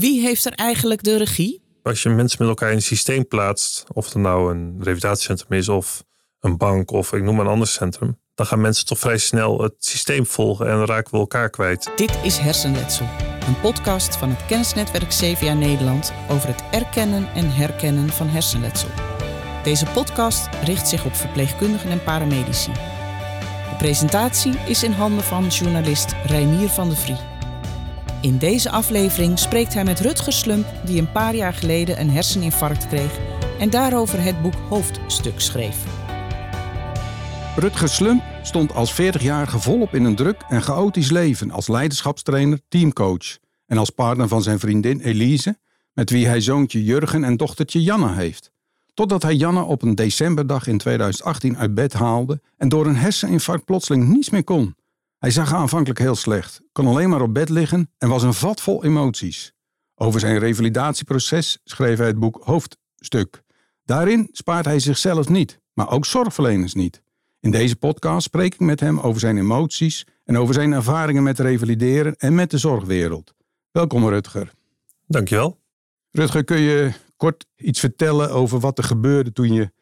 Wie heeft er eigenlijk de regie? Als je mensen met elkaar in een systeem plaatst, of het nou een revalidatiecentrum is of een bank of ik noem maar een ander centrum, dan gaan mensen toch vrij snel het systeem volgen en raken we elkaar kwijt. Dit is Hersenletsel, een podcast van het kennisnetwerk CVA Nederland over het erkennen en herkennen van hersenletsel. Deze podcast richt zich op verpleegkundigen en paramedici. De presentatie is in handen van journalist Reinier van de Vrie. In deze aflevering spreekt hij met Rutger Slump, die een paar jaar geleden een herseninfarct kreeg en daarover het boek Hoofdstuk schreef. Rutger Slump stond als 40-jarige volop in een druk en chaotisch leven als leiderschapstrainer, teamcoach en als partner van zijn vriendin Elise, met wie hij zoontje Jurgen en dochtertje Janne heeft. Totdat hij Janne op een decemberdag in 2018 uit bed haalde en door een herseninfarct plotseling niets meer kon. Hij zag aanvankelijk heel slecht, kon alleen maar op bed liggen en was een vat vol emoties. Over zijn revalidatieproces schreef hij het boek Hoofdstuk. Daarin spaart hij zichzelf niet, maar ook zorgverleners niet. In deze podcast spreek ik met hem over zijn emoties en over zijn ervaringen met revalideren en met de zorgwereld. Welkom Rutger. Dankjewel. Rutger, kun je kort iets vertellen over wat er gebeurde toen je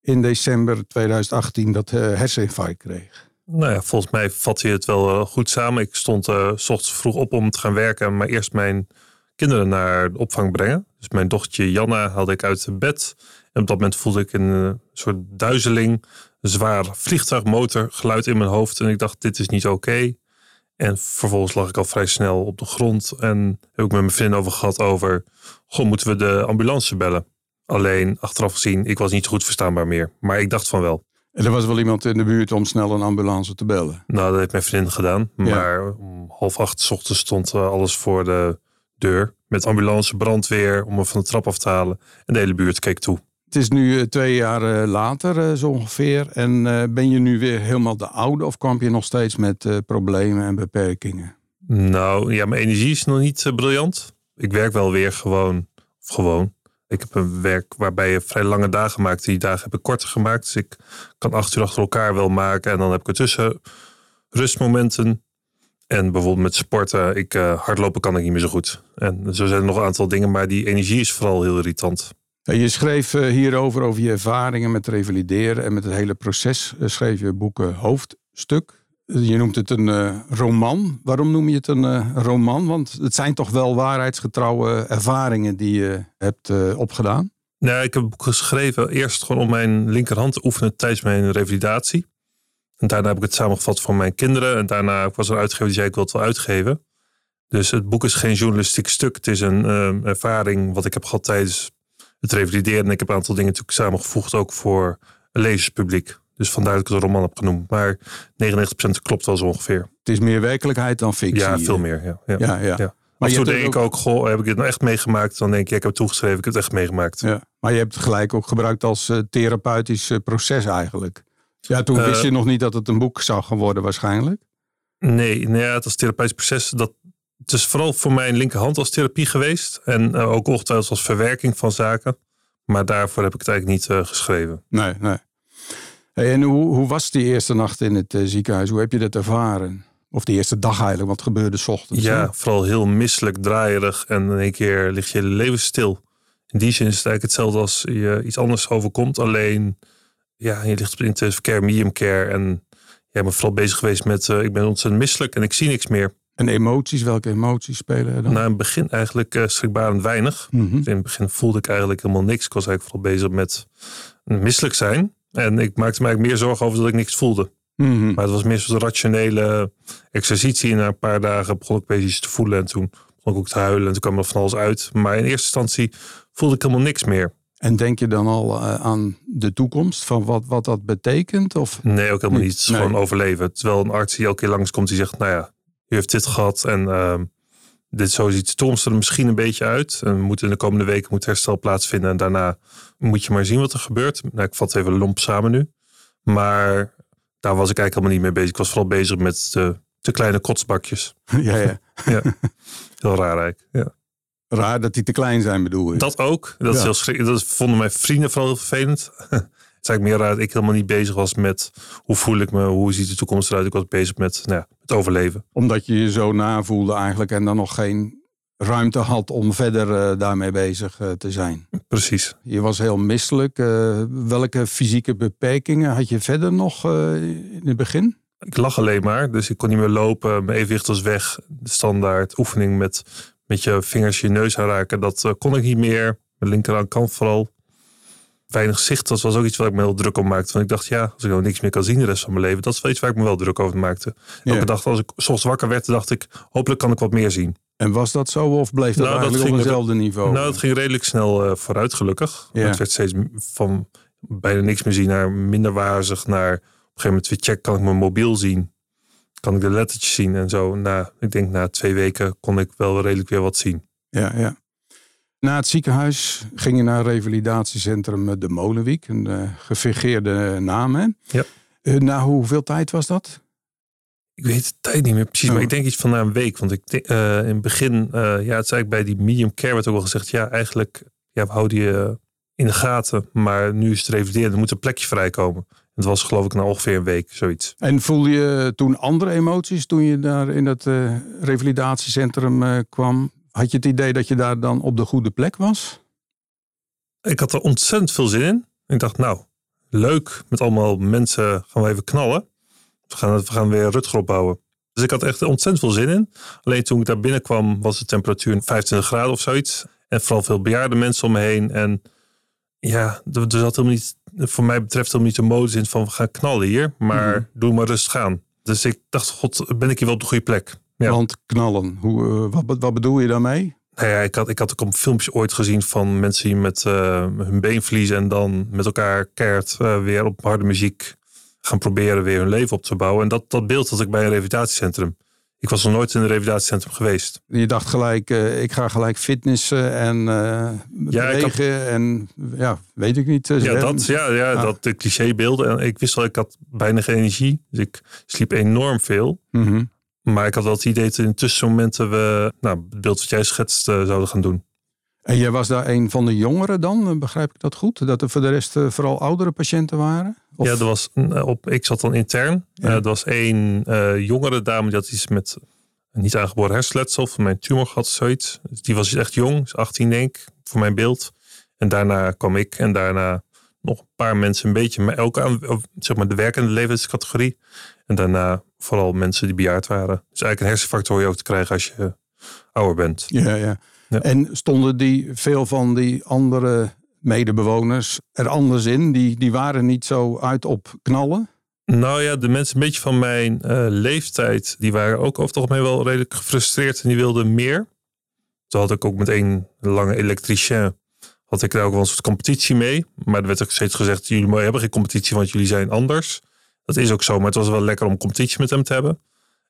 in december 2018 dat uh, herseninfarct kreeg? Nou ja, volgens mij vat je het wel uh, goed samen. Ik stond uh, s ochtends vroeg op om te gaan werken, maar eerst mijn kinderen naar de opvang brengen. Dus mijn dochtertje Janna haalde ik uit bed. En op dat moment voelde ik een soort duizeling, zwaar vliegtuigmotorgeluid in mijn hoofd. En ik dacht, dit is niet oké. En vervolgens lag ik al vrij snel op de grond. En heb ik met mijn vriend over gehad over, goh, moeten we de ambulance bellen? Alleen, achteraf gezien, ik was niet goed verstaanbaar meer. Maar ik dacht van wel. En er was wel iemand in de buurt om snel een ambulance te bellen? Nou, dat heeft mijn vriendin gedaan. Maar om half acht s ochtends stond alles voor de deur. Met ambulance, brandweer, om me van de trap af te halen. En de hele buurt keek toe. Het is nu twee jaar later zo ongeveer. En ben je nu weer helemaal de oude of kwam je nog steeds met problemen en beperkingen? Nou ja, mijn energie is nog niet briljant. Ik werk wel weer gewoon, of gewoon. Ik heb een werk waarbij je vrij lange dagen maakt. Die dagen heb ik korter gemaakt. Dus ik kan acht uur achter elkaar wel maken. En dan heb ik ertussen rustmomenten. En bijvoorbeeld met sporten. Ik, uh, hardlopen kan ik niet meer zo goed. En zo zijn er nog een aantal dingen. Maar die energie is vooral heel irritant. Je schreef hierover, over je ervaringen met revalideren en met het hele proces. Schreef je boeken Hoofdstuk. Je noemt het een uh, roman. Waarom noem je het een uh, roman? Want het zijn toch wel waarheidsgetrouwe ervaringen die je hebt uh, opgedaan? Nou, ik heb het boek geschreven eerst gewoon om mijn linkerhand te oefenen tijdens mijn revalidatie. En daarna heb ik het samengevat voor mijn kinderen. En daarna was er een uitgever die zei ik wil het wel uitgeven. Dus het boek is geen journalistiek stuk. Het is een ervaring wat ik heb gehad tijdens het revalideren. En ik heb een aantal dingen natuurlijk samengevoegd ook voor lezerspubliek. Dus vandaar dat ik het een roman heb genoemd. Maar 99% klopt wel zo ongeveer. Het is meer werkelijkheid dan fictie. Ja, veel meer. Ja, ja. ja, ja. ja. Maar toen denk ik ook, goh, heb ik dit nou echt meegemaakt? Dan denk ik, ja, ik heb het toegeschreven, ik heb het echt meegemaakt. Ja. Maar je hebt het gelijk ook gebruikt als uh, therapeutisch uh, proces eigenlijk. Ja, toen wist je nog niet dat het een boek zou gaan worden waarschijnlijk. Nee, nee het als therapeutisch proces, dat, het is vooral voor mijn linkerhand als therapie geweest. En ook ongetwijfeld als verwerking van zaken. Maar daarvoor heb ik het eigenlijk niet geschreven. Nee, nee. Hey, en hoe, hoe was die eerste nacht in het uh, ziekenhuis? Hoe heb je dat ervaren? Of de eerste dag eigenlijk, wat gebeurde s ochtends? Ja, hè? vooral heel misselijk, draaierig. En in één keer ligt je leven stil. In die zin is het eigenlijk hetzelfde als je iets anders overkomt. Alleen, ja, je ligt op intensive care, medium care. En jij bent vooral bezig geweest met, uh, ik ben ontzettend misselijk en ik zie niks meer. En emoties, welke emoties spelen er dan? Nou, in het begin eigenlijk uh, schrikbarend weinig. Mhm. Dus in het begin voelde ik eigenlijk helemaal niks. Ik was eigenlijk vooral bezig met misselijk zijn. En ik maakte me eigenlijk meer zorgen over dat ik niks voelde. Mhm. Maar het was meer zo'n rationele exercitie. En na een paar dagen begon ik iets te voelen. En toen begon ik ook te huilen. En toen kwam er van alles uit. Maar in eerste instantie voelde ik helemaal niks meer. En denk je dan al uh, aan de toekomst? Van wat, wat dat betekent? Of? Nee, ook helemaal niet. Nee. gewoon overleven. Terwijl een arts die elke keer langskomt die zegt... Nou ja, u heeft dit gehad. En ehm, dit zo ziet toekomst er misschien een beetje uit. En we moeten in de komende weken moet herstel plaatsvinden. En daarna moet je maar zien wat er gebeurt. Nou, ik vat even lomp samen nu. Maar daar was ik eigenlijk helemaal niet mee bezig. Ik was vooral bezig met de te kleine kotsbakjes. ja, ja. Ja. Heel raar eigenlijk. Ja. Raar dat die te klein zijn bedoel je? Dat ook. Dat, is heel schrik- dat vonden mijn vrienden vooral heel vervelend. Het is eigenlijk meer ik helemaal niet bezig was met hoe voel ik me, hoe ziet de toekomst eruit. Ik was bezig met nou ja, het overleven. Omdat je je zo navoelde eigenlijk en dan nog geen ruimte had om verder eh, daarmee bezig eh, te zijn. Precies. Je was heel misselijk. Eh, welke fysieke beperkingen had je verder nog in het begin? Ik lag alleen maar, dus ik kon niet meer lopen. Mijn evenwicht was weg. De standaard oefening met, met je vingers je neus aanraken, dat kon ik niet meer. Mijn linkerkant vooral. Weinig zicht, dat was ook iets waar ik me heel druk om maakte. Want ik dacht, ja, als ik nou niks meer kan zien de rest van mijn leven, dat is wel iets waar ik me wel druk over maakte. Ja. Elke dag als ik 's ochtends wakker werd, dacht ik, hopelijk kan ik wat meer zien. En was dat zo of bleef dat Nou, dat eigenlijk op ging- hetzelfde niveau? Nou, het ging redelijk snel eh, vooruit, gelukkig. Ja. Het werd steeds van bijna niks meer zien naar minder wazig. Naar op een gegeven moment weer check, kan ik mijn mobiel zien? Kan ik de lettertjes zien? En zo, na, ik denk na twee weken kon ik wel redelijk weer wat zien. Ja, ja. Na het ziekenhuis ging je naar het revalidatiecentrum eh, De Molenwiek. Een eh, gefingeerde naam, hè? Ja. Eh, na hoeveel tijd was dat? Ik weet de tijd niet meer precies, maar Oh. ik denk iets van na een week. Want ik denk, in het begin, ja, het is eigenlijk bij die medium care werd ook wel gezegd, ja, eigenlijk, ja, we houden je in de gaten. Maar nu is het revalideren, er moet een plekje vrijkomen. Het was geloof ik na ongeveer een week, zoiets. En voelde je toen andere emoties toen je daar in dat revalidatiecentrum kwam? Had je het idee dat je daar dan op de goede plek was? Ik had er ontzettend veel zin in. Ik dacht, nou, leuk. Met allemaal mensen gaan we even knallen. We gaan, we gaan weer Rutger opbouwen. Dus ik had echt ontzettend veel zin in. Alleen toen ik daar binnenkwam was de temperatuur 25 graden of zoiets. En vooral veel bejaarde mensen om me heen. En ja, er, zat helemaal niet, voor mij betreft helemaal niet de modus in van we gaan knallen hier. Maar Mhm. doe maar rustig aan. Dus ik dacht, god, ben ik hier wel op de goede plek? Ja. Want knallen, hoe, eh, wat, wat bedoel je daarmee? Nou ja, ik had, ik had ook een filmpjes ooit gezien van mensen die met eh, hun been verliezen en dan met elkaar keert eh, weer op harde muziek gaan proberen weer hun leven op te bouwen. En dat, dat beeld had ik bij een revalidatiecentrum. Ik was nog nooit in een revalidatiecentrum geweest. Je dacht gelijk, ik ga gelijk fitnessen en Ja, bewegen en ja, weet ik niet. Ja, dat, ja, ja, Ah. dat de clichébeelden. En ik wist al, ik had bijna geen energie. Dus ik sliep enorm veel. Mhm. Maar ik had wel het idee dat in tussenmomenten we nou, het beeld wat jij schetst eh, zouden gaan doen. En jij was daar een van de jongeren dan, eh, begrijp ik dat goed? Dat er voor de rest eh, vooral oudere patiënten waren? Of- Ja, er was, op, ik zat dan intern. Ja. Er was één jongere dame die had iets met een niet aangeboren hersenletsel. Van mijn tumor gehad of zoiets. Dus die was echt jong, is 18 denk ik, voor mijn beeld. En daarna kwam ik en daarna nog een paar mensen een beetje. Maar of, zeg maar, de werkende levenscategorie. En daarna vooral mensen die bejaard waren. Dus eigenlijk een hersenfactor je ook te krijgen als je ouder bent. Ja, ja. Ja. En stonden die, veel van die andere medebewoners er anders in? Die, die waren niet zo uit op knallen? Nou ja, de mensen een beetje van mijn eh, leeftijd, die waren ook over het algemeen wel redelijk gefrustreerd en die wilden meer. Toen had ik ook met één lange elektricien, had ik daar ook wel een soort competitie mee. Maar er werd ook steeds gezegd, jullie hebben geen competitie, want jullie zijn anders. Dat is ook zo, maar het was wel lekker om competitie met hem te hebben.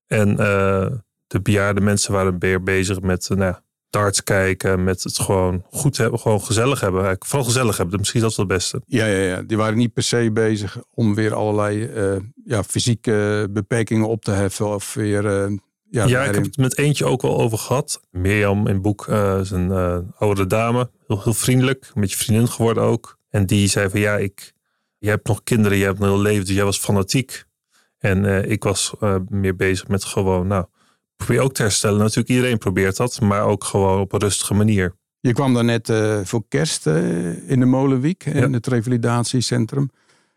En eh, de bejaarde mensen waren meer bezig met ja, darts kijken, met het gewoon goed hebben, gewoon gezellig hebben. Vooral gezellig hebben, misschien is dat wel het beste. Ja, ja, ja. Die waren niet per se bezig om weer allerlei eh, ja, fysieke beperkingen op te heffen. Of weer... ja, Ja, ik heb het met eentje ook wel over gehad. Mirjam in het boek eh, is een oudere dame. Heel, heel vriendelijk. Een beetje vriendin geworden ook. En die zei van ja, ik, jij hebt nog kinderen. Je hebt een heel leven. Dus jij was fanatiek. En eh, ik was eh, meer bezig met gewoon, nou, probeer ook te herstellen. Natuurlijk, iedereen probeert dat. Maar ook gewoon op een rustige manier. Je kwam daar net eh, voor kerst in de Molenwiek, in Ja. het revalidatiecentrum.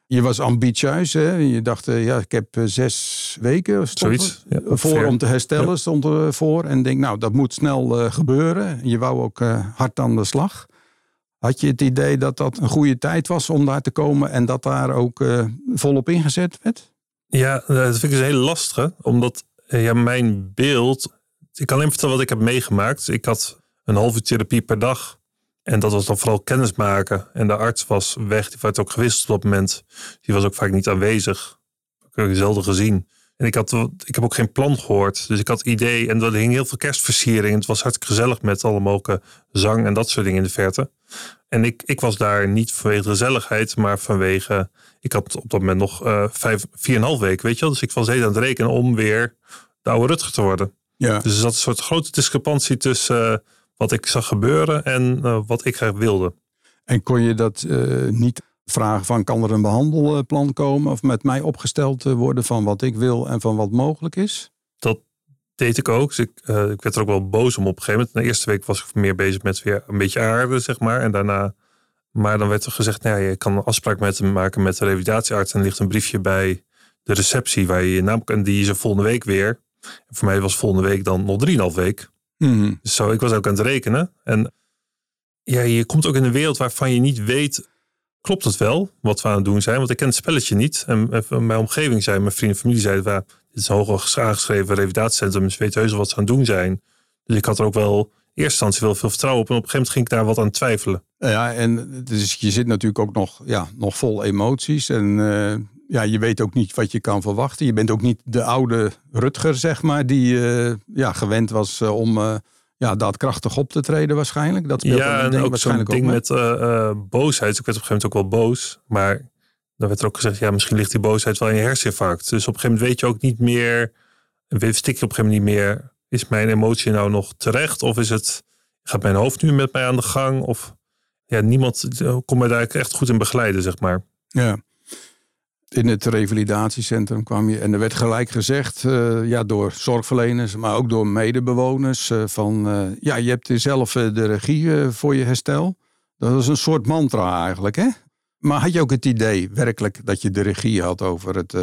Je was ambitieus, hè? Je dacht, eh, ja, ik heb eh, zes weken Zoiets. Ja, voor om te herstellen, Ja. stond er voor. En denk, nou, dat moet snel eh, gebeuren. Je wou ook eh, hard aan de slag. Had je het idee dat dat een goede tijd was om daar te komen en dat daar ook eh, volop ingezet werd? Ja, eh, dat vind ik dus heel lastig. Omdat eh, ja, mijn beeld... Ik kan alleen vertellen wat ik heb meegemaakt. Ik had een half uur therapie per dag. En dat was dan vooral kennismaken. En de arts was weg. Die werd ook gewisseld op dat moment. Die was ook vaak niet aanwezig. Ik heb zelden gezien. En ik, had, ik heb ook geen plan gehoord. Dus ik had idee. En er hing heel veel kerstversiering. Het was hartstikke gezellig met alle mogelijke zang en dat soort dingen in de verte. En ik, ik was daar niet vanwege de gezelligheid, maar vanwege. Ik had op dat moment nog eh vijf, vier en een half week, weet je wel. Dus ik was heel aan het rekenen om weer de oude Rutger te worden. Ja. Dus er zat een soort grote discrepantie tussen eh, wat ik zag gebeuren en eh, wat ik graag wilde. En kon je dat eh, niet vragen van kan er een behandelplan komen of met mij opgesteld eh, worden van wat ik wil en van wat mogelijk is? Dat deed ik ook. Dus ik, uh, ik werd er ook wel boos om op een gegeven moment. De eerste week was ik meer bezig met weer een beetje aarde, zeg maar. En daarna, maar dan werd er gezegd, nou ja, je kan een afspraak met hem maken met de revalidatiearts. En er ligt een briefje bij de receptie waar je je naam kan. Die is er volgende week weer. En voor mij was volgende week dan nog drieënhalf week. Mhm. Dus zo, ik was ook aan het rekenen. En ja, je komt ook in een wereld waarvan je niet weet, klopt het wel wat we aan het doen zijn? Want ik ken het spelletje niet. En mijn omgeving zei, mijn vrienden en familie zeiden, dit is een hoog aangeschreven revalidatiecentrum, ze weten heus wel wat ze aan het doen zijn. Dus ik had er ook wel in eerste instantie wel veel vertrouwen op. En op een gegeven moment ging ik daar wat aan twijfelen. Ja, en dus je zit natuurlijk ook nog, ja, nog vol emoties. En uh, ja, je weet ook niet wat je kan verwachten. Je bent ook niet de oude Rutger, zeg maar, die uh, ja, gewend was uh, om ja, daadkrachtig op te treden waarschijnlijk. Dat speelt ja, en ook zo'n ding met boosheid. Ik werd op een gegeven moment ook wel boos. Maar dan werd er ook gezegd, ja, misschien ligt die boosheid wel in je herseninfarct. Dus op een gegeven moment weet je ook niet meer, stik je op een gegeven moment niet meer, is mijn emotie nou nog terecht? Of is het, gaat mijn hoofd nu met mij aan de gang? Of ja, niemand kon mij daar echt goed in begeleiden, zeg maar. Ja in het revalidatiecentrum kwam je en er werd gelijk gezegd, uh, ja, door zorgverleners, maar ook door medebewoners, uh, van uh, ja, je hebt zelf de regie voor je herstel. Dat was een soort mantra eigenlijk, hè? Maar had je ook het idee werkelijk dat je de regie had over het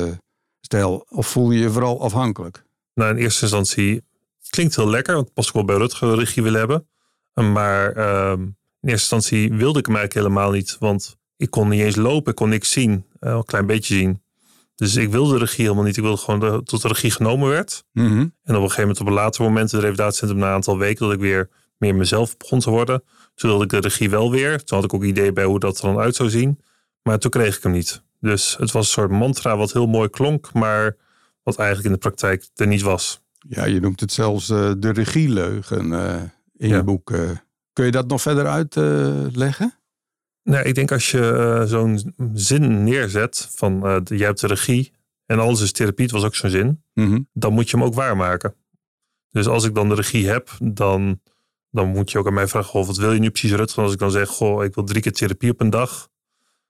stel, of voel je je vooral afhankelijk? Nou, in eerste instantie klinkt heel lekker, want pas ik wel bij Rutger regie wil hebben. Maar ehm, in eerste instantie wilde ik hem eigenlijk helemaal niet, want ik kon niet eens lopen, ik kon niks zien. Uh, een klein beetje zien. Dus ik wilde de regie helemaal niet. Ik wilde gewoon de, tot de regie genomen werd. Mhm. En op een gegeven moment, op een later moment, het revalidatiecentrum na een aantal weken, dat ik weer meer mezelf begon te worden. Toen wilde ik de regie wel weer. Toen had ik ook idee bij hoe dat er dan uit zou zien. Maar toen kreeg ik hem niet. Dus het was een soort mantra wat heel mooi klonk, maar wat eigenlijk in de praktijk er niet was. Ja, je noemt het zelfs uh, de regieleugen uh, in ja. je boek. kun je dat nog verder uitleggen? Nou, ik denk als je uh, zo'n zin neerzet van uh, je hebt de regie en alles is therapie, het was ook zo'n zin, mm -hmm. dan moet je hem ook waarmaken. Dus als ik dan de regie heb, dan, dan moet je ook aan mij vragen, goh, wat wil je nu precies Rutger? Als ik dan zeg, goh, ik wil drie keer therapie op een dag,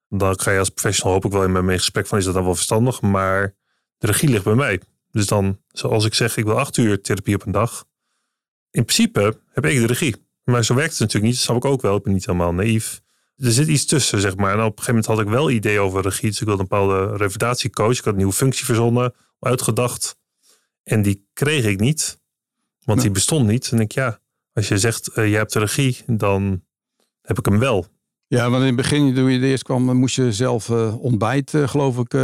dan ga je als professional hoop ik wel in mijn gesprek van, is dat dan wel verstandig? Maar de regie ligt bij mij. Dus dan, zoals ik zeg, ik wil acht uur therapie op een dag. In principe heb ik de regie. Maar zo werkt het natuurlijk niet, dat snap ik ook wel. Ik ben niet helemaal naïef er zit iets tussen, zeg maar. En op een gegeven moment had ik wel idee over regie. Dus ik wilde een bepaalde revalidatiecoach. Ik had een nieuwe functie verzonnen, uitgedacht. En die kreeg ik niet. Want die bestond niet. En ik, ja, als je zegt, uh, je hebt de regie, dan heb ik hem wel. Ja, want in het begin, toen je er eerst kwam, moest je zelf uh, ontbijt, uh, geloof ik,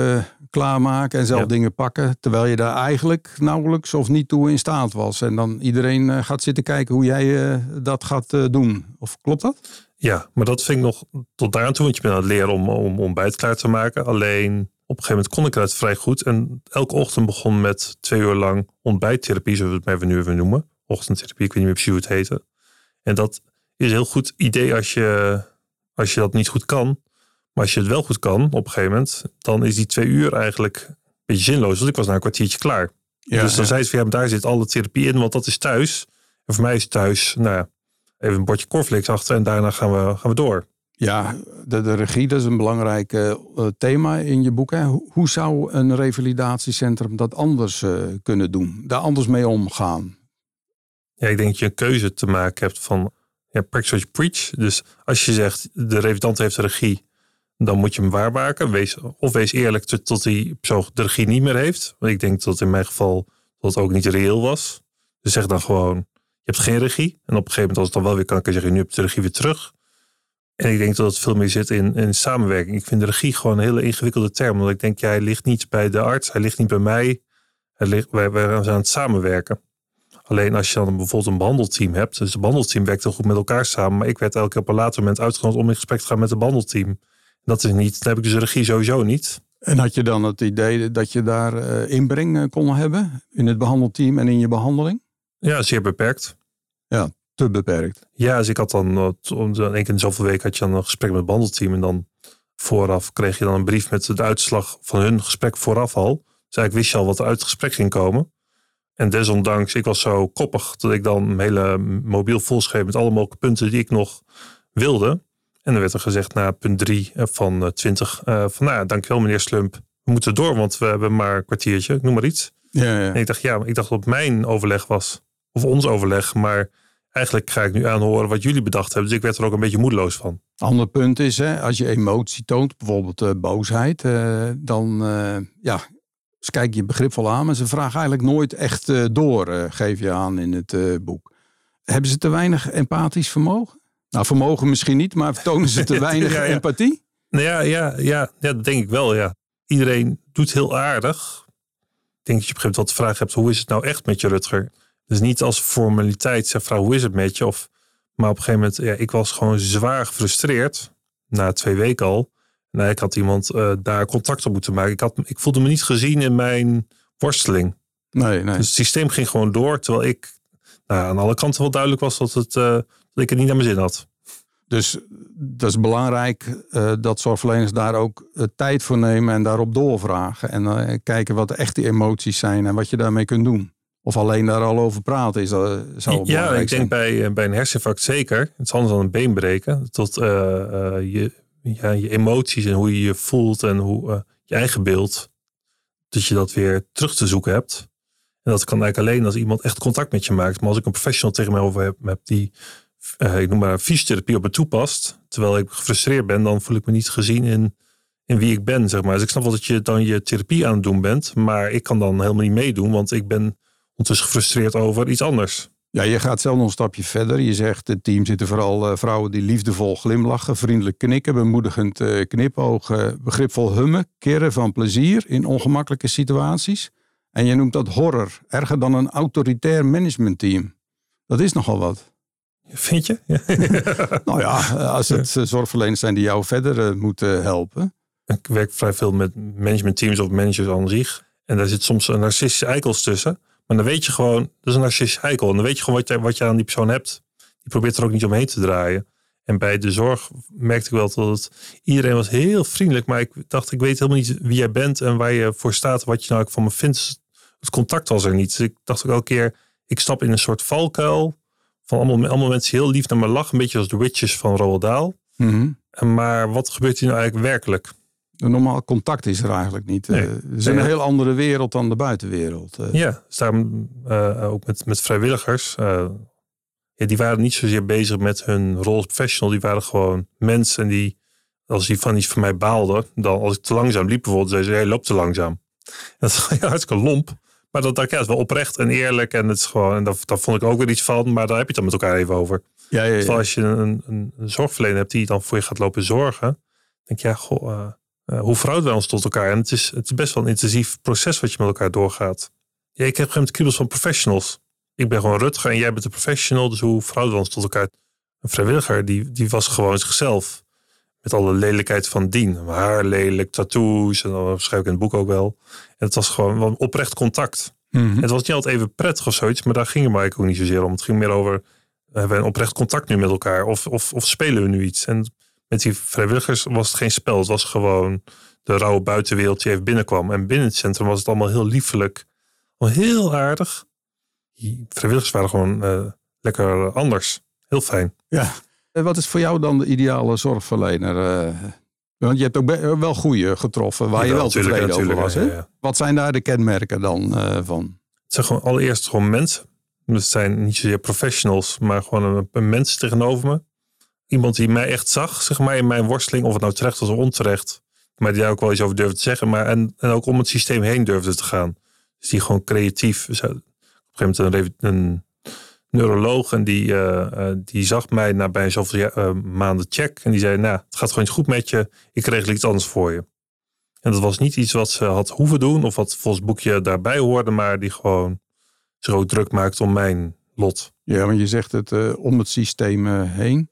klaarmaken en zelf Ja. dingen pakken. Terwijl je daar eigenlijk nauwelijks of niet toe in staat was. En dan iedereen gaat zitten kijken hoe jij dat gaat doen. Of klopt dat? Ja, maar dat vind ik nog tot daar aan toe. Want je bent aan het leren om, om ontbijt klaar te maken. Alleen op een gegeven moment kon ik het vrij goed. En elke ochtend begon met twee uur lang ontbijttherapie, zoals we het maar even nu even noemen. Ochtendtherapie, ik weet niet meer precies hoe het heette. En dat is een heel goed idee als je, als je dat niet goed kan. Maar als je het wel goed kan op een gegeven moment, dan is die twee uur eigenlijk een beetje zinloos. Want ik was na een kwartiertje klaar. dus dan zei ze van ja, maar daar zit alle therapie in, want dat is thuis. En voor mij is thuis, nou ja, even een bordje cornflakes achter en daarna gaan we, gaan we door. Ja, de, de regie, dat is een belangrijk uh, thema in je boek. Hè? Hoe, hoe zou een revalidatiecentrum dat anders uh, kunnen doen? Daar anders mee omgaan? Ja, ik denk dat je een keuze te maken hebt van ja, practice what you preach. Dus als je zegt, de revalidant heeft de regie, dan moet je hem waarmaken. Wees, of wees eerlijk tot, die persoon de regie niet meer heeft. Want ik denk dat in mijn geval dat ook niet reëel was. Dus zeg dan gewoon, hebt geen regie. En op een gegeven moment als het dan wel weer kan, kan je zeggen, nu heb je de regie weer terug. En ik denk dat het veel meer zit in, in samenwerking. Ik vind de regie gewoon een hele ingewikkelde term. Want ik denk, ja, hij ligt niet bij de arts, hij ligt niet bij mij. Hij ligt, wij, wij zijn aan het samenwerken. Alleen als je dan bijvoorbeeld een behandelteam hebt. Dus het behandelteam werkt heel goed met elkaar samen. Maar ik werd elke keer op een later moment uitgenodigd om in gesprek te gaan met het behandelteam. Dat is niet, dan heb ik dus de regie sowieso niet. En had je dan het idee dat je daar uh, inbreng kon hebben in het behandelteam en in je behandeling? Ja, zeer beperkt. Ja, te beperkt. Ja, dus ik had dan, om één keer in zoveel weken had je dan een gesprek met het behandelteam. En dan vooraf kreeg je dan een brief met de uitslag van hun gesprek vooraf al. Dus eigenlijk wist je al wat er uit het gesprek ging komen. En desondanks, ik was zo koppig dat ik dan mijn hele mobiel volschreef met alle mogelijke punten die ik nog wilde. En dan werd er gezegd na punt 3 van 20, uh, van nou dankjewel meneer Slump. We moeten door, want we hebben maar een kwartiertje, ik noem maar iets. Ja, ja. En ik dacht, ja, ik dacht dat het mijn overleg was. Of ons overleg. Maar eigenlijk ga ik nu aanhoren wat jullie bedacht hebben. Dus ik werd er ook een beetje moedeloos van. Ander punt is, hè, als je emotie toont, bijvoorbeeld eh, boosheid, eh, dan eh, ja, ze kijken je begripvol aan, maar ze vragen eigenlijk nooit echt door, geef je aan in het boek. Hebben ze te weinig empathisch vermogen? Nou, vermogen misschien niet, maar tonen ze te weinig Ja, ja. empathie? Nou ja, ja, ja, ja, dat denk ik wel, ja. Iedereen doet heel aardig. Ik denk dat je op een gegeven moment wel de vraag hebt, hoe is het nou echt met je Rutger? Dus niet als formaliteit, zeg vrouw, hoe is het met je? Of, maar op een gegeven moment, ja, ik was gewoon zwaar gefrustreerd. Na twee weken al. Nou, ik had iemand eh, daar contact op moeten maken. Ik, had, ik voelde me niet gezien in mijn worsteling. Nee, nee. Dus het systeem ging gewoon door. Terwijl ik nou, aan alle kanten wel duidelijk was dat, het, eh, dat ik het niet naar mijn zin had. Dus dat is belangrijk eh, dat zorgverleners daar ook tijd voor nemen en daarop doorvragen. En kijken wat de echte emoties zijn en wat je daarmee kunt doen. Of alleen daar al over praten is, dat zou Ja, ik denk bij, eh, bij een herseninfarct zeker. Het is anders dan een been breken. Tot eh, eh, je, ja, je emoties en hoe je je voelt en hoe je eigen beeld. Dat je dat weer terug te zoeken hebt. En dat kan eigenlijk alleen als iemand echt contact met je maakt. Maar als ik een professional tegen mij over heb, heb die, ik noem maar fysiotherapie op me toepast. Terwijl ik gefrustreerd ben, dan voel ik me niet gezien in, in wie ik ben, zeg maar. Dus ik snap wel dat je dan je therapie aan het doen bent. Maar ik kan dan helemaal niet meedoen, want ik ben ondertussen gefrustreerd over iets anders. Ja, je gaat zelf nog een stapje verder. Je zegt, het team zitten vooral eh, vrouwen die liefdevol glimlachen, vriendelijk knikken, bemoedigend eh, knipogen, begripvol hummen, keren van plezier in ongemakkelijke situaties. En je noemt dat horror, erger dan een autoritair managementteam. Dat is nogal wat. Vind je? Ja. Nou ja, als het eh, zorgverleners zijn die jou verder moeten helpen. Ik werk vrij veel met managementteams of managers aan zich. En daar zit soms een narcistische eikels tussen. Maar dan weet je gewoon, dat is een narcistische eikel. En dan weet je gewoon wat je, wat je aan die persoon hebt. Die probeert er ook niet omheen te draaien. En bij de zorg merkte ik wel dat het, iedereen was heel vriendelijk. Maar ik dacht, ik weet helemaal niet wie jij bent en waar je voor staat. Wat je nou ook van me vindt. Het contact was er niet. Dus ik dacht ook elke keer, ik stap in een soort valkuil. Van allemaal, allemaal mensen heel lief naar me lachen. Een beetje als de witches van Roald Dahl. Mhm. Maar wat gebeurt hier nou eigenlijk werkelijk? Een normaal contact is er eigenlijk niet. Nee. Eh, Het is een heel andere wereld dan de buitenwereld. Eh, Ja, dus daarom ook met, met vrijwilligers. ja, die waren niet zozeer bezig met hun rol als professional. Die waren gewoon mensen. En die, als die van iets van mij baalden, dan als ik te langzaam liep bijvoorbeeld, zeiden ze, hey, loop te langzaam. En dat is ja, hartstikke lomp. Maar dat, dat ja, is wel oprecht en eerlijk. En, het is gewoon, en dat, daar vond ik ook weer iets van. Maar daar heb je het dan met elkaar even over. ja, ja, als je een, een, een zorgverlener hebt die dan voor je gaat lopen zorgen. denk je, ja, goh, eh, eh, hoe verhouden wij ons tot elkaar? En het is, het is best wel een intensief proces wat je met elkaar doorgaat. Ja, ik heb geen kriebels van professionals. Ik ben gewoon Rutger en jij bent een professional. Dus hoe verhouden we ons tot elkaar? Een vrijwilliger, die, die was gewoon zichzelf. Met alle lelijkheid van dien. Haar lelijk, tattoos. En dat schrijf ik in het boek ook wel. En het was gewoon wel oprecht contact. Mhm. Het was niet altijd even prettig of zoiets, maar daar ging het maar eigenlijk ook niet zozeer om. Het ging meer over, hebben we een oprecht contact nu met elkaar? Of, of, of spelen we nu iets? En met die vrijwilligers was het geen spel. Het was gewoon de rauwe buitenwereld die even binnenkwam. En binnen het centrum was het allemaal heel liefelijk. Heel aardig. Die vrijwilligers waren gewoon eh, lekker anders. Heel fijn. Ja. En wat is voor jou dan de ideale zorgverlener? eh? want je hebt ook wel goede getroffen waar je wel tevreden over was. ja, Hè? ja. Wat zijn daar de kenmerken dan eh, van? Het zijn gewoon allereerst gewoon mensen. Het zijn niet zozeer professionals, maar gewoon een, een mens tegenover me. Iemand die mij echt zag, zeg maar, in mijn worsteling. Of het nou terecht was of onterecht. Maar die daar ook wel iets over durfde te zeggen. Maar en, en ook om het systeem heen durfde te gaan. Dus die gewoon creatief. Op een gegeven moment een, een neuroloog. En die, eh, eh, die zag mij na bij zoveel eh, maanden check. En die zei, nou, het gaat gewoon niet goed met je. Ik regel iets anders voor je. En dat was niet iets wat ze had hoeven doen. Of wat volgens het boekje daarbij hoorde. Maar die gewoon ook druk maakt om mijn lot. Ja, want je zegt het om het systeem heen.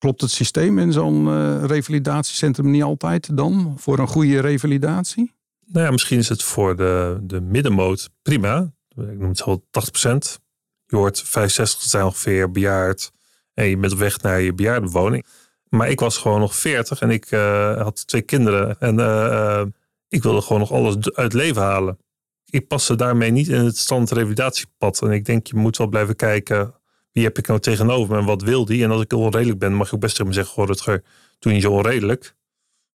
Klopt het systeem in zo'n eh, revalidatiecentrum niet altijd dan voor een goede revalidatie? Nou ja, misschien is het voor de, de middenmoot prima. Ik noem het zo 80%. Je hoort 65 zijn ongeveer bejaard. En je bent op weg naar je bejaardenwoning. Maar ik was gewoon nog 40 en ik eh, had twee kinderen. En eh, ik wilde gewoon nog alles uit leven halen. Ik paste daarmee niet in het stand revalidatiepad. En ik denk, je moet wel blijven kijken. Wie heb ik nou tegenover me en wat wil die? En als ik onredelijk ben, mag je ook best tegen me zeggen: Goh, Rutger, doe niet zo onredelijk.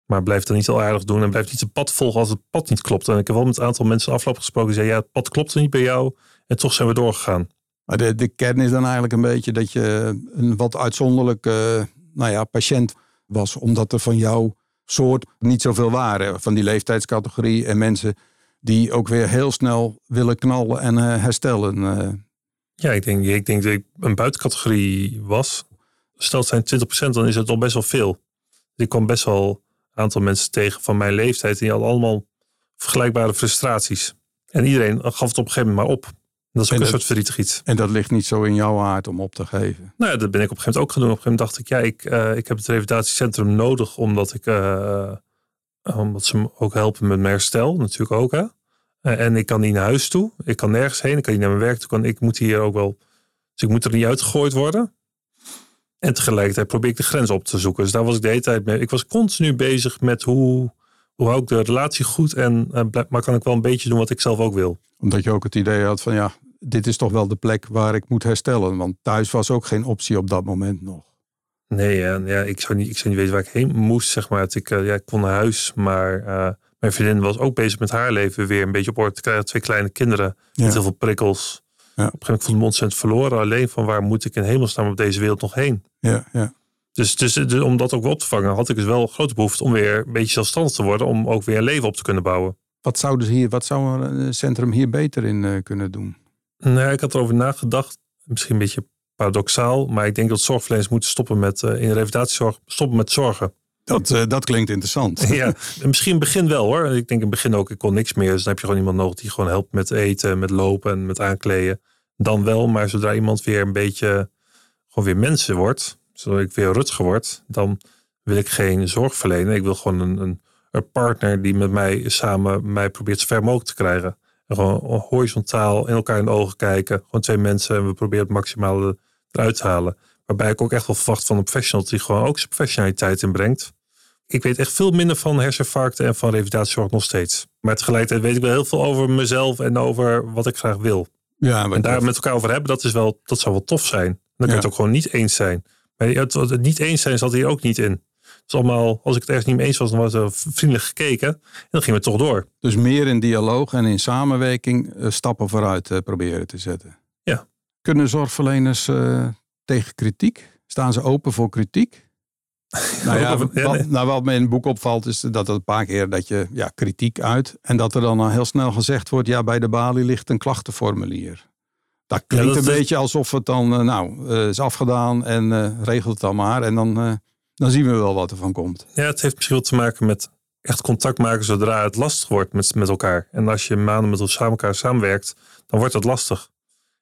Maar blijf dan niet heel aardig doen en blijf niet zijn pad volgen als het pad niet klopt. En ik heb wel met een aantal mensen afgelopen gesproken die zeiden, ja, het pad klopt niet bij jou. En toch zijn we doorgegaan. Maar de, de kern is dan eigenlijk een beetje dat je een wat uitzonderlijke nou ja, patiënt was. Omdat er van jouw soort niet zoveel waren. Van die leeftijdscategorie en mensen die ook weer heel snel willen knallen en uh, herstellen. Ja, ik denk, ik denk dat ik een buitencategorie was. Stel zijn 20%, dan is het al best wel veel. Ik kwam best wel een aantal mensen tegen van mijn leeftijd. En die hadden allemaal vergelijkbare frustraties. En iedereen gaf het op een gegeven moment maar op. Dat is ook een soort verdrietig iets. En dat ligt niet zo in jouw aard om op te geven? Nou ja, dat ben ik op een gegeven moment ook gedaan. Op een gegeven moment dacht ik, ja, ik, uh, ik heb het revalidatiecentrum nodig omdat ik, uh, omdat ze me ook helpen met mijn herstel, natuurlijk ook. Hè? Uh, en ik kan niet naar huis toe. Ik kan nergens heen. Ik kan niet naar mijn werk toe. Kan, ik moet hier ook wel, dus ik moet er niet uitgegooid worden. En tegelijkertijd probeer ik de grens op te zoeken. Dus daar was ik de hele tijd mee. Ik was continu bezig met hoe, hoe hou ik de relatie goed en maar kan ik wel een beetje doen wat ik zelf ook wil. Omdat je ook het idee had van ja, dit is toch wel de plek waar ik moet herstellen. Want thuis was ook geen optie op dat moment nog. Nee, ja, ja ik, zou niet, ik zou niet weten waar ik heen moest, zeg maar. Ik, ja, ik kon naar huis, maar uh, mijn vriendin was ook bezig met haar leven weer een beetje op orde te krijgen. Twee kleine kinderen met heel veel prikkels. Ja. Op een gegeven moment voelde ik me ontzettend verloren. Alleen van waar moet ik in hemelsnaam op deze wereld nog heen? Ja, ja. Dus, dus, dus, om dat ook weer op te vangen, had ik dus wel grote behoefte om weer een beetje zelfstandig te worden. Om ook weer een leven op te kunnen bouwen. Wat zou, dus hier, wat zou een centrum hier beter in uh, kunnen doen? Nee, ik had erover nagedacht. Misschien een beetje paradoxaal. Maar ik denk dat zorgverleners moeten stoppen met uh, in revalidatiezorg stoppen met zorgen. Dat, uh, dat klinkt interessant. ja, misschien begin wel hoor. Ik denk in het begin ook, ik kon niks meer. Dus dan heb je gewoon iemand nodig die gewoon helpt met eten, met lopen en met aankleden. Dan wel, maar zodra iemand weer een beetje gewoon weer mensen wordt, zodat ik weer Rutger word, dan wil ik geen zorg verlenen. Ik wil gewoon een, een, een partner die met mij samen mij probeert zo ver mogelijk te krijgen. En gewoon horizontaal in elkaar in de ogen kijken. Gewoon twee mensen en we proberen het maximale eruit te halen. Waarbij ik ook echt wel verwacht van een professional die gewoon ook zijn professionaliteit inbrengt. Ik weet echt veel minder van herseninfarcten en van revalidatiezorg nog steeds. Maar tegelijkertijd weet ik wel heel veel over mezelf en over wat ik graag wil. Ja, en daar met elkaar over hebben, dat, is wel, dat zou wel tof zijn. Dan kun je het ook gewoon niet eens zijn. Maar het, het niet eens zijn zat hier ook niet in. Dus allemaal, als ik het ergens niet mee eens was, dan was er vriendelijk gekeken. En dan gingen we toch door. Dus meer in dialoog en in samenwerking uh, stappen vooruit uh, proberen te zetten. Ja. Kunnen zorgverleners uh, tegen kritiek? Staan ze open voor kritiek? nou ja, wat, nou, wat me in het boek opvalt is dat het een paar keer dat je ja, kritiek uit. En dat er dan al heel snel gezegd wordt, ja bij de balie ligt een klachtenformulier. Dat klinkt ja, dat, een beetje alsof het dan nou is afgedaan en regelt het dan maar. En dan dan zien we wel wat er van komt. Ja, het heeft misschien wel te maken met echt contact maken zodra het lastig wordt met, met elkaar. En als je maanden met elkaar samenwerkt, dan wordt dat lastig.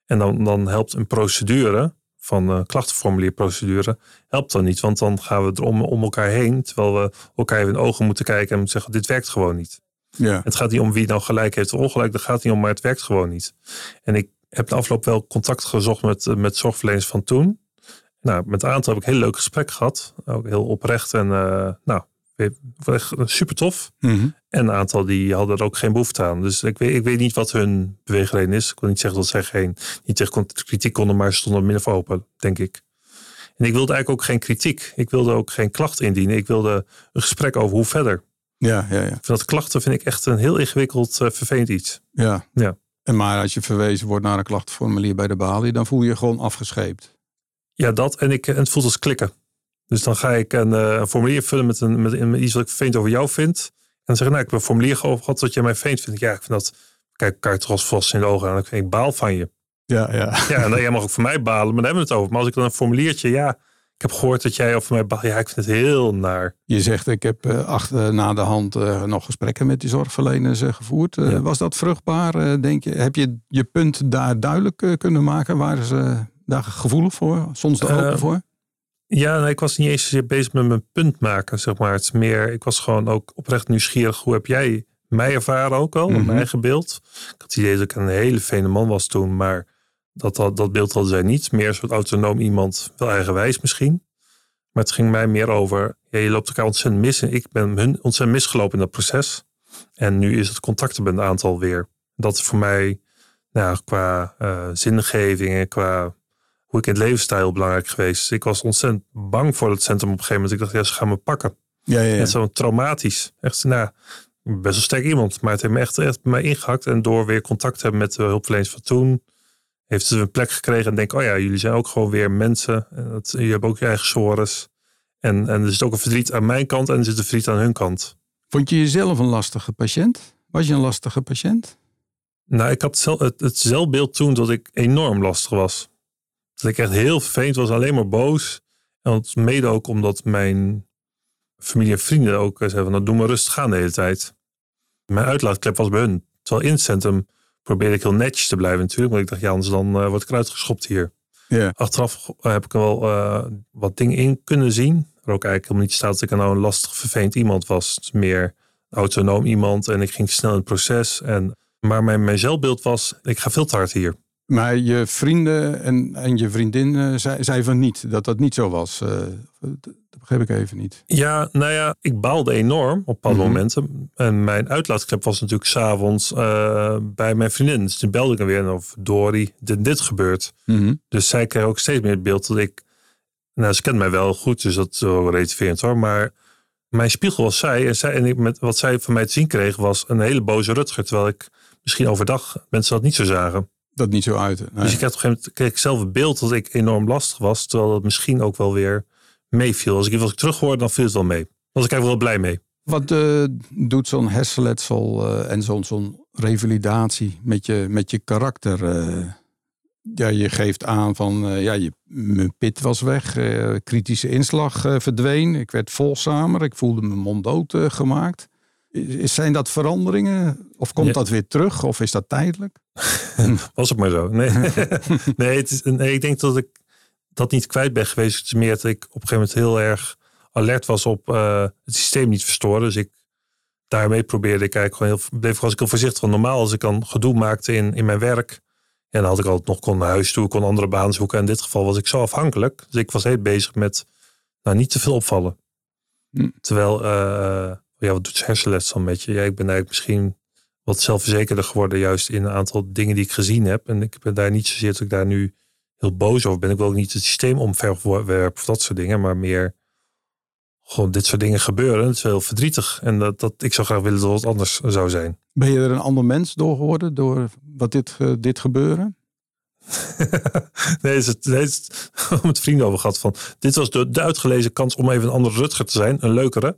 En dan, dan helpt een procedure van uh, klachtenformulierprocedure, helpt dan niet. Want dan gaan we er om, om elkaar heen, terwijl we elkaar even in de ogen moeten kijken en zeggen, dit werkt gewoon niet. Ja. Het gaat niet om wie nou gelijk heeft of ongelijk, dat gaat niet om, maar het werkt gewoon niet. En ik heb de afloop wel contact gezocht met, met zorgverleners van toen. Nou, met een aantal heb ik een heel leuk gesprek gehad. Ook heel oprecht en uh, nou, super tof. Mm-hmm. En een aantal die hadden er ook geen behoefte aan. Dus ik weet, ik weet niet wat hun beweegreden is. Ik wil niet zeggen dat zij geen, niet tegen kritiek konden, maar ze stonden min of open, denk ik. En ik wilde eigenlijk ook geen kritiek. Ik wilde ook geen klacht indienen. Ik wilde een gesprek over hoe verder. Ja, ja, ja. vind dat klachten vind ik echt een heel ingewikkeld, uh, vervelend iets. Ja. ja. En maar als je verwezen wordt naar een klachtenformulier bij de balie, dan voel je je gewoon afgescheept. Ja, dat. En, ik, en het voelt als klikken. Dus dan ga ik een, uh, een formulier vullen met, een, met, met, iets wat ik vervelend over jou vind. En dan zeg ik, nou, ik heb een formulier gehad wat jij mij vervelend vindt. Ja, ik vind dat, kijk elkaar toch als vast in de ogen aan. Ik, ik baal van je. Ja, ja. Ja, en dan, jij mag ook voor mij balen, maar daar hebben we het over. Maar als ik dan een formuliertje, ja, ik heb gehoord dat jij over mij baalt. Ja, ik vind het heel naar. Je zegt, ik heb uh, achter na de hand uh, nog gesprekken met die zorgverleners uh, gevoerd. Ja. Was dat vruchtbaar, denk je? Heb je je punt daar duidelijk kunnen maken? Waren ze daar gevoelig voor? Soms er open voor? Ja, ik was niet eens bezig met mijn punt maken, zeg maar. Het is meer, ik was gewoon ook oprecht nieuwsgierig. Hoe heb jij mij ervaren ook al, mm -hmm. mijn eigen beeld? Ik had het idee dat ik een hele fijne man was toen, maar dat, dat, dat beeld hadden zij niet. Meer een soort autonoom iemand, wel eigenwijs misschien. Maar het ging mij meer over, ja, je loopt elkaar ontzettend mis. En ik ben hun ontzettend misgelopen in dat proces. En nu is het contacten aantal weer. Dat is voor mij, nou, qua uh, zingeving en qua hoe ik in het levensstijl belangrijk geweest. Ik was ontzettend bang voor het centrum op een gegeven moment. Ik dacht, ja, ze gaan me pakken. Ja, ja, ja. Net zo traumatisch. Echt, nou, best wel sterk iemand. Maar het heeft me echt, echt bij mij ingehakt. En door weer contact te hebben met de hulpverleners van toen, heeft ze een plek gekregen. En denk, oh ja, jullie zijn ook gewoon weer mensen. En dat, jullie hebben ook je eigen sores. En, en er zit ook een verdriet aan mijn kant en er zit een verdriet aan hun kant. Vond je jezelf een lastige patiënt? Was je een lastige patiënt? Nou, ik had het zelfbeeld toen dat ik enorm lastig was. Dat ik echt heel vervelend was, alleen maar boos. En dat mede ook omdat mijn familie en vrienden ook eh, zeiden van, nou, doe maar rustig gaan de hele tijd. Mijn uitlaatklep was bij hun. Terwijl in het centrum probeerde ik heel netjes te blijven natuurlijk. Want ik dacht, ja, anders dan uh, word ik eruit geschopt hier. Achteraf heb ik er wel uh, wat dingen in kunnen zien. Er ook eigenlijk helemaal niet staat dat ik nou een lastig, vervelend iemand was. Het is meer autonoom iemand en ik ging snel in het proces. En, maar mijn, mijn zelfbeeld was, ik ga veel te hard hier. Maar je vrienden en, en je vriendin zei, zei, van niet, dat dat niet zo was. Uh, dat begreep ik even niet. Ja, nou ja, ik baalde enorm op bepaalde mm -hmm. momenten. En mijn uitlaatklep was natuurlijk s'avonds uh, bij mijn vriendin. Dus toen belde ik hem weer of Dory, dit, dit gebeurt. Mm -hmm. Dus zij kreeg ook steeds meer het beeld dat ik... Nou, ze kent mij wel goed, dus dat is wel relativerend hoor. Maar mijn spiegel was zij. En, zij, en ik, met, wat zij van mij te zien kreeg was een hele boze Rutger. Terwijl ik misschien overdag mensen dat niet zo zagen dat niet zo uit. Nee. Dus ik had op een gegeven moment kreeg ik zelf het beeld dat ik enorm lastig was. Terwijl het misschien ook wel weer meeviel. Als ik, als ik terug hoorde, dan viel het wel mee. was ik eigenlijk wel blij mee. Wat uh, doet zo'n hersenletsel uh, en zo'n zo'n revalidatie met je, met je karakter? Uh, ja, je geeft aan van, ja, je, mijn pit was weg. kritische inslag verdween. Ik werd volzamer. Ik voelde mijn mond dood gemaakt. Zijn dat veranderingen? Of komt ja. dat weer terug? Of is dat tijdelijk? Was het maar zo. Nee, nee, het is, nee, ik denk dat ik dat niet kwijt ben geweest. Het is meer dat ik op een gegeven moment heel erg alert was op uh, het systeem niet verstoren. Dus ik daarmee probeerde ik eigenlijk gewoon heel, bleef ik heel voorzichtig. Want normaal als ik dan gedoe maakte in, in mijn werk. En dan had ik altijd nog kon naar huis toe, kon andere baan zoeken. En in dit geval was ik zo afhankelijk. Dus ik was heel bezig met nou, niet te veel opvallen. Hm. Terwijl, uh, ja, wat doet hersenletsel met je? Ja, ik ben eigenlijk misschien wat zelfverzekerder geworden, juist in een aantal dingen die ik gezien heb. En ik ben daar niet zozeer dat ik daar nu heel boos over ben. Ik wil ook niet het systeem omverwerpen of dat soort dingen, maar meer gewoon dit soort dingen gebeuren. Het is heel verdrietig. En dat, dat, ik zou graag willen dat het anders zou zijn. Ben je er een ander mens door geworden door wat dit, uh, dit gebeuren? nee, het het, het is met vrienden over gehad van. Dit was de, uitgelezen kans om even een andere Rutger te zijn, een leukere.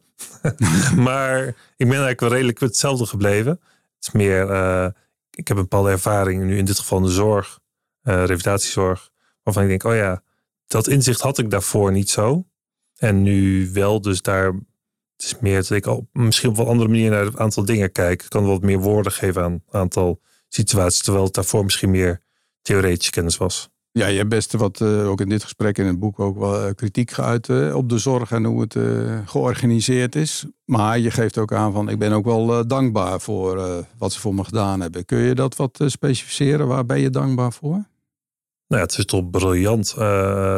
maar ik ben eigenlijk wel redelijk hetzelfde gebleven. Het is meer, uh, ik heb een bepaalde ervaring nu in dit geval de zorg, uh, revalidatiezorg, waarvan ik denk, oh ja, dat inzicht had ik daarvoor niet zo. En nu wel, dus daar, het is meer dat ik al misschien op een andere manier naar een aantal dingen kijk. Ik kan wat meer woorden geven aan een aantal situaties, terwijl het daarvoor misschien meer theoretische kennis was. Ja, je hebt best wat, uh, ook in dit gesprek in het boek, ook wel uh, kritiek geuit uh, op de zorg en hoe het georganiseerd is. Maar je geeft ook aan van, ik ben ook wel dankbaar voor wat ze voor me gedaan hebben. Kun je dat wat specificeren? Waar ben je dankbaar voor? Nou ja, het is toch briljant.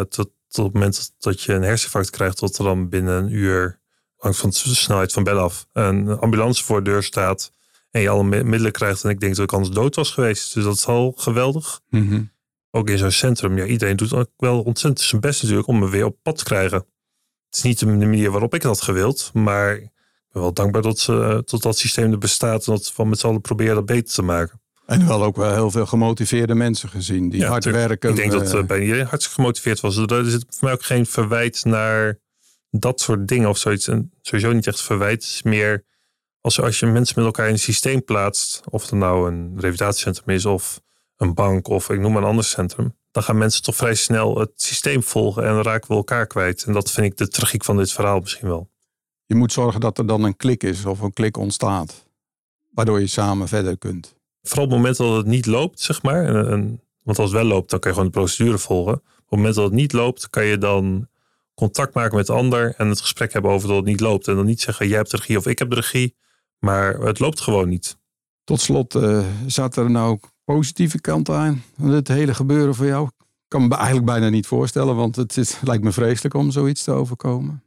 tot, tot het moment dat je een herseninfarct krijgt, tot er dan binnen een uur, langs van de snelheid van bel af, een ambulance voor de deur staat en je alle middelen krijgt. En ik denk dat ik anders dood was geweest. Dus dat is al geweldig. Mm -hmm. Ook in zo'n centrum. Ja, iedereen doet ook wel ontzettend zijn best natuurlijk om me weer op pad te krijgen. Het is niet de manier waarop ik had gewild. Maar ik ben wel dankbaar dat, ze, dat dat systeem er bestaat. En dat we met z'n allen proberen dat beter te maken. En wel ook wel heel veel gemotiveerde mensen gezien die ja, hard werken. Ik denk dat uh, bij iedereen hartstikke gemotiveerd was. Er zit voor mij ook geen verwijt naar dat soort dingen of zoiets. En sowieso niet echt verwijt. Het is meer als, als je mensen met elkaar in een systeem plaatst. Of het nou een revalidatiecentrum is of een bank of ik noem maar een ander centrum. Dan gaan mensen toch vrij snel het systeem volgen en dan raken we elkaar kwijt. En dat vind ik de tragiek van dit verhaal misschien wel. Je moet zorgen dat er dan een klik is of een klik ontstaat. Waardoor je samen verder kunt. Vooral op het moment dat het niet loopt, zeg maar. En, en, want als het wel loopt, dan kan je gewoon de procedure volgen. Op het moment dat het niet loopt, kan je dan contact maken met de ander en het gesprek hebben over dat het niet loopt. En dan niet zeggen, jij hebt de regie of ik heb de regie. Maar het loopt gewoon niet. Tot slot, uh, zat er nou positieve kant aan het hele gebeuren voor jou? Ik kan me eigenlijk bijna niet voorstellen, want het, is, lijkt me vreselijk om zoiets te overkomen.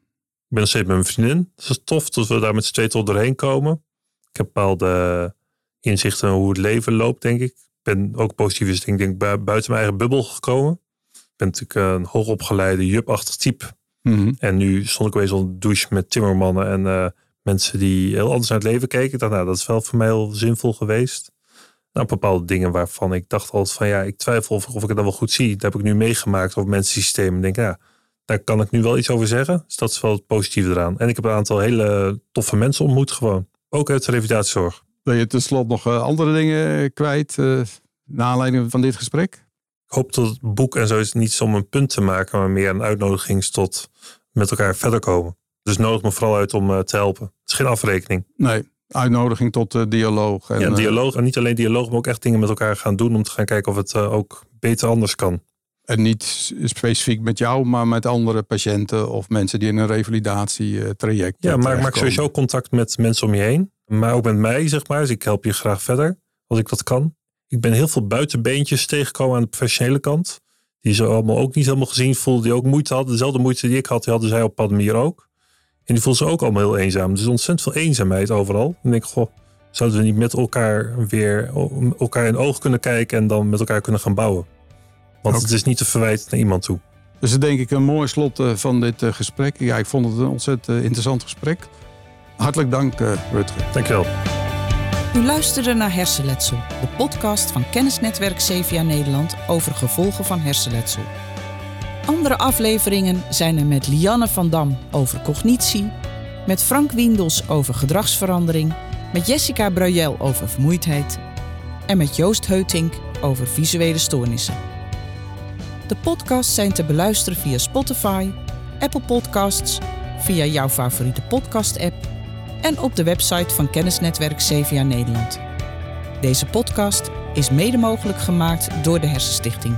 Ik ben nog steeds met mijn vriendin. Het is tof dat we daar met z'n tweeën tot doorheen komen. Ik heb bepaalde inzichten in hoe het leven loopt, denk ik. Ik ben ook positief is, denk ik, buiten mijn eigen bubbel gekomen. Ik ben natuurlijk een hoogopgeleide, jupachtig type. Mhm. En nu stond ik opeens onder de douche met timmermannen en eh, mensen die heel anders naar het leven keken. Ik dacht, nou, dat is wel voor mij heel zinvol geweest. Nou, bepaalde dingen waarvan ik dacht altijd van ja, ik twijfel of, of ik het dan wel goed zie. Dat heb ik nu meegemaakt over mensensystemen. Ik denk, ja, daar kan ik nu wel iets over zeggen. Dus dat is wel het positieve eraan. En ik heb een aantal hele toffe mensen ontmoet gewoon. Ook uit de revalidatiezorg. Wil je tenslotte nog eh, andere dingen kwijt uh, naar aanleiding van dit gesprek? Ik hoop dat het boek en zo is niet om een punt te maken, maar meer een uitnodiging tot met elkaar verder komen. Dus nodig me vooral uit om uh, te helpen. Het is geen afrekening. Nee, uitnodiging tot uh, dialoog. En, ja, dialoog. En niet alleen dialoog, maar ook echt dingen met elkaar gaan doen om te gaan kijken of het uh, ook beter anders kan. En niet specifiek met jou, maar met andere patiënten of mensen die in een revalidatietraject. Ja, maar ik maak sowieso contact met mensen om je heen. Maar ook met mij, zeg maar. Dus ik help je graag verder als ik dat kan. Ik ben heel veel buitenbeentjes tegengekomen aan de professionele kant. Die ze allemaal ook niet helemaal gezien voelden. Die ook moeite hadden. Dezelfde moeite die ik had, die hadden zij op Padmir ook. En die voelden ze ook allemaal heel eenzaam. Dus ontzettend veel eenzaamheid overal. En ik goh, zouden we niet met elkaar weer elkaar in oog kunnen kijken en dan met elkaar kunnen gaan bouwen? Want okay. het is niet te verwijten naar iemand toe. Dus dat denk ik een mooi slot van dit gesprek. Ja, ik vond het een ontzettend interessant gesprek. Hartelijk dank, Rutger. Dankjewel. U luisterde naar Hersenletsel, de podcast van Kennisnetwerk CVA Nederland over gevolgen van hersenletsel. Andere afleveringen zijn er met Lianne van Dam over cognitie, met Frank Wiendels over gedragsverandering, met Jessica Bruyel over vermoeidheid en met Joost Heutink over visuele stoornissen. De podcasts zijn te beluisteren via Spotify, Apple Podcasts, via jouw favoriete podcast-app en op de website van Kennisnetwerk CVA Nederland. Deze podcast is mede mogelijk gemaakt door de Hersenstichting.